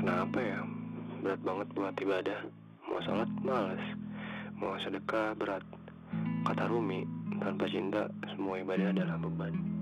Kenapa ya? Berat banget buat ibadah. Mau sholat males. Mau sedekah berat. Kata Rumi, tanpa cinta semua ibadah adalah beban.